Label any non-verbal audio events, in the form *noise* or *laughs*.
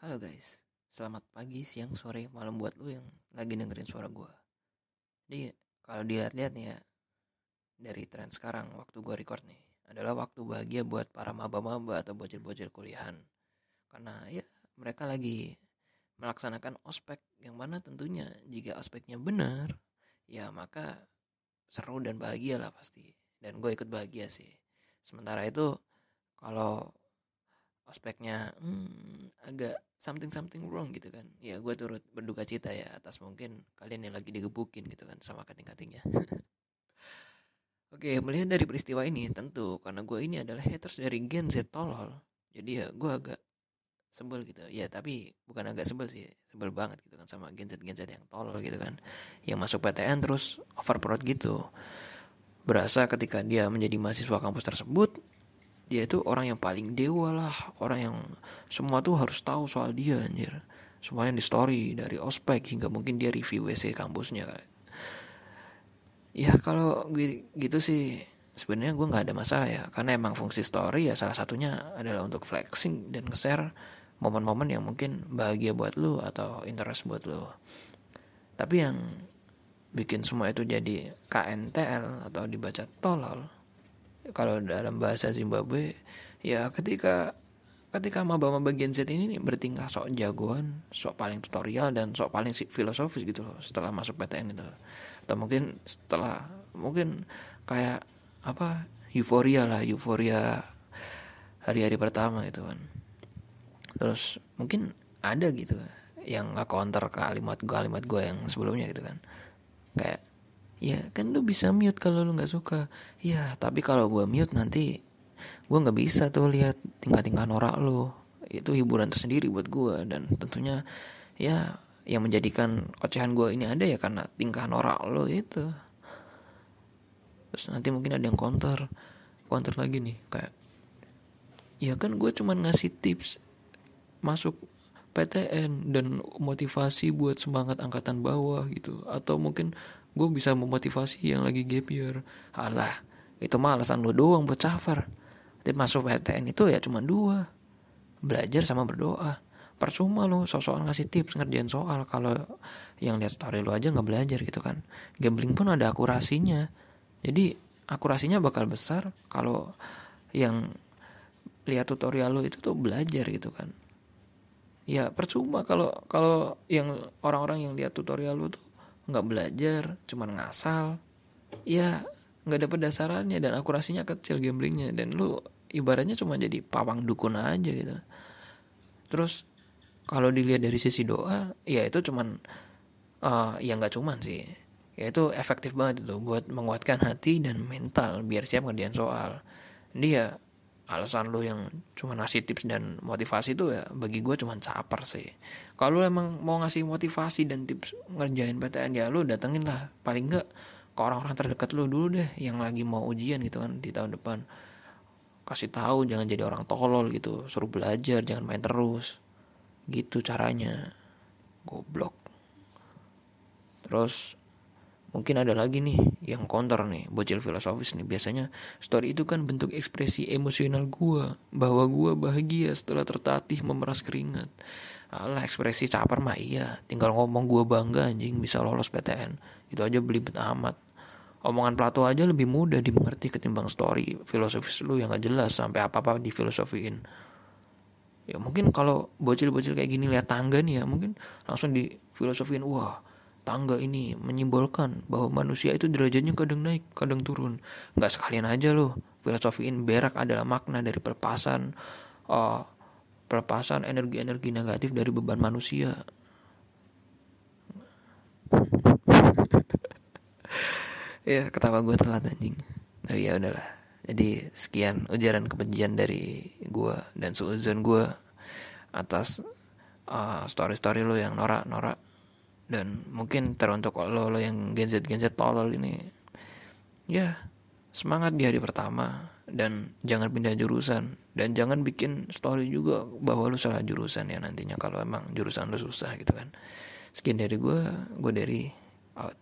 Halo guys, selamat pagi, siang, sore, malam buat lu yang lagi dengerin suara gue. Jadi kalau dilihat-lihat nih ya, dari tren sekarang waktu gue record nih, adalah waktu bahagia buat para maba-maba atau bocil-bocil kuliahan. Karena ya mereka lagi melaksanakan ospek yang mana tentunya jika ospeknya benar, ya maka seru dan bahagia lah pasti. Dan gue ikut bahagia sih. Sementara itu kalau ospeknya hmm, agak something something wrong gitu kan ya gue turut berduka cita ya atas mungkin kalian yang lagi digebukin gitu kan sama kating-katingnya *laughs* Oke, melihat dari peristiwa ini tentu karena gue ini adalah haters dari Gen Z tolol. Jadi ya gue agak sebel gitu. Ya tapi bukan agak sebel sih, sebel banget gitu kan sama Gen Z Gen Z yang tolol gitu kan. Yang masuk PTN terus overproud gitu. Berasa ketika dia menjadi mahasiswa kampus tersebut, dia itu orang yang paling dewa lah. Orang yang semua tuh harus tahu soal dia anjir. Semuanya di story dari ospek hingga mungkin dia review WC kampusnya kan. Ya kalau gitu sih. Sebenarnya gue nggak ada masalah ya. Karena emang fungsi story ya salah satunya adalah untuk flexing dan nge-share momen-momen yang mungkin bahagia buat lu atau interest buat lu. Tapi yang bikin semua itu jadi KNTL atau dibaca tolol kalau dalam bahasa Zimbabwe ya ketika ketika maba-maba Gen Z ini nih bertingkah sok jagoan, sok paling tutorial dan sok paling filosofis gitu loh setelah masuk PTN itu. Atau mungkin setelah mungkin kayak apa euforia lah, euforia hari-hari pertama itu kan. Terus mungkin ada gitu yang nggak counter kalimat gue kalimat gue yang sebelumnya gitu kan. Kayak ya kan lu bisa mute kalau lu nggak suka. Ya tapi kalau gue mute nanti gue nggak bisa tuh lihat tingkah-tingkah norak lu. Itu hiburan tersendiri buat gue dan tentunya ya yang menjadikan ocehan gue ini ada ya karena tingkah norak lo itu. Terus nanti mungkin ada yang counter counter lagi nih kayak ya kan gue cuman ngasih tips masuk PTN dan motivasi buat semangat angkatan bawah gitu. Atau mungkin gue bisa memotivasi yang lagi gap year. Alah itu mah alasan lo doang buat safar tapi masuk PTN itu ya cuma dua. Belajar sama berdoa. Percuma lo soal ngasih tips ngerjain soal. Kalau yang lihat story lo aja nggak belajar gitu kan. Gambling pun ada akurasinya. Jadi akurasinya bakal besar kalau yang lihat tutorial lo itu tuh belajar gitu kan. Ya percuma kalau kalau yang orang-orang yang lihat tutorial lo tuh nggak belajar cuman ngasal ya nggak dapet dasarannya dan akurasinya kecil gamblingnya. Dan lu ibaratnya cuma jadi pawang dukun aja gitu. Terus kalau dilihat dari sisi doa ya itu cuman uh, ya nggak cuman sih. Ya itu efektif banget itu buat menguatkan hati dan mental biar siap ngerjain soal. Dia alasan lo yang cuma ngasih tips dan motivasi itu ya bagi gue cuma caper sih. Kalau emang mau ngasih motivasi dan tips ngerjain PTN ya lo datengin lah. Paling enggak ke orang-orang terdekat lo dulu deh yang lagi mau ujian gitu kan di tahun depan. Kasih tahu jangan jadi orang tolol gitu suruh belajar jangan main terus. Gitu caranya. Goblok. Terus Mungkin ada lagi nih yang counter nih, bocil filosofis nih. Biasanya story itu kan bentuk ekspresi emosional gua bahwa gua bahagia setelah tertatih memeras keringat. Alah ekspresi caper mah iya, tinggal ngomong gua bangga anjing bisa lolos PTN. Itu aja belibet amat. Omongan Plato aja lebih mudah dimengerti ketimbang story filosofis lu yang gak jelas sampai apa-apa difilosofiin. Ya mungkin kalau bocil-bocil kayak gini lihat tangga nih ya, mungkin langsung difilosofiin, wah tangga ini menyimbolkan bahwa manusia itu derajatnya kadang naik, kadang turun. Nggak sekalian aja loh. Filosofiin berak adalah makna dari pelepasan uh, pelepasan energi-energi negatif dari beban manusia. *laughs* ya ketawa gue telat anjing. Oh ya udahlah. Jadi sekian ujaran kebencian dari gue dan seuzon gue atas uh, story-story lo yang norak-norak dan mungkin teruntuk lo lo yang Gen Z Gen Z tolol ini. Ya semangat di hari pertama. Dan jangan pindah jurusan. Dan jangan bikin story juga bahwa lo salah jurusan ya nantinya kalau emang jurusan lo susah gitu kan. Sekian dari gue gue dari out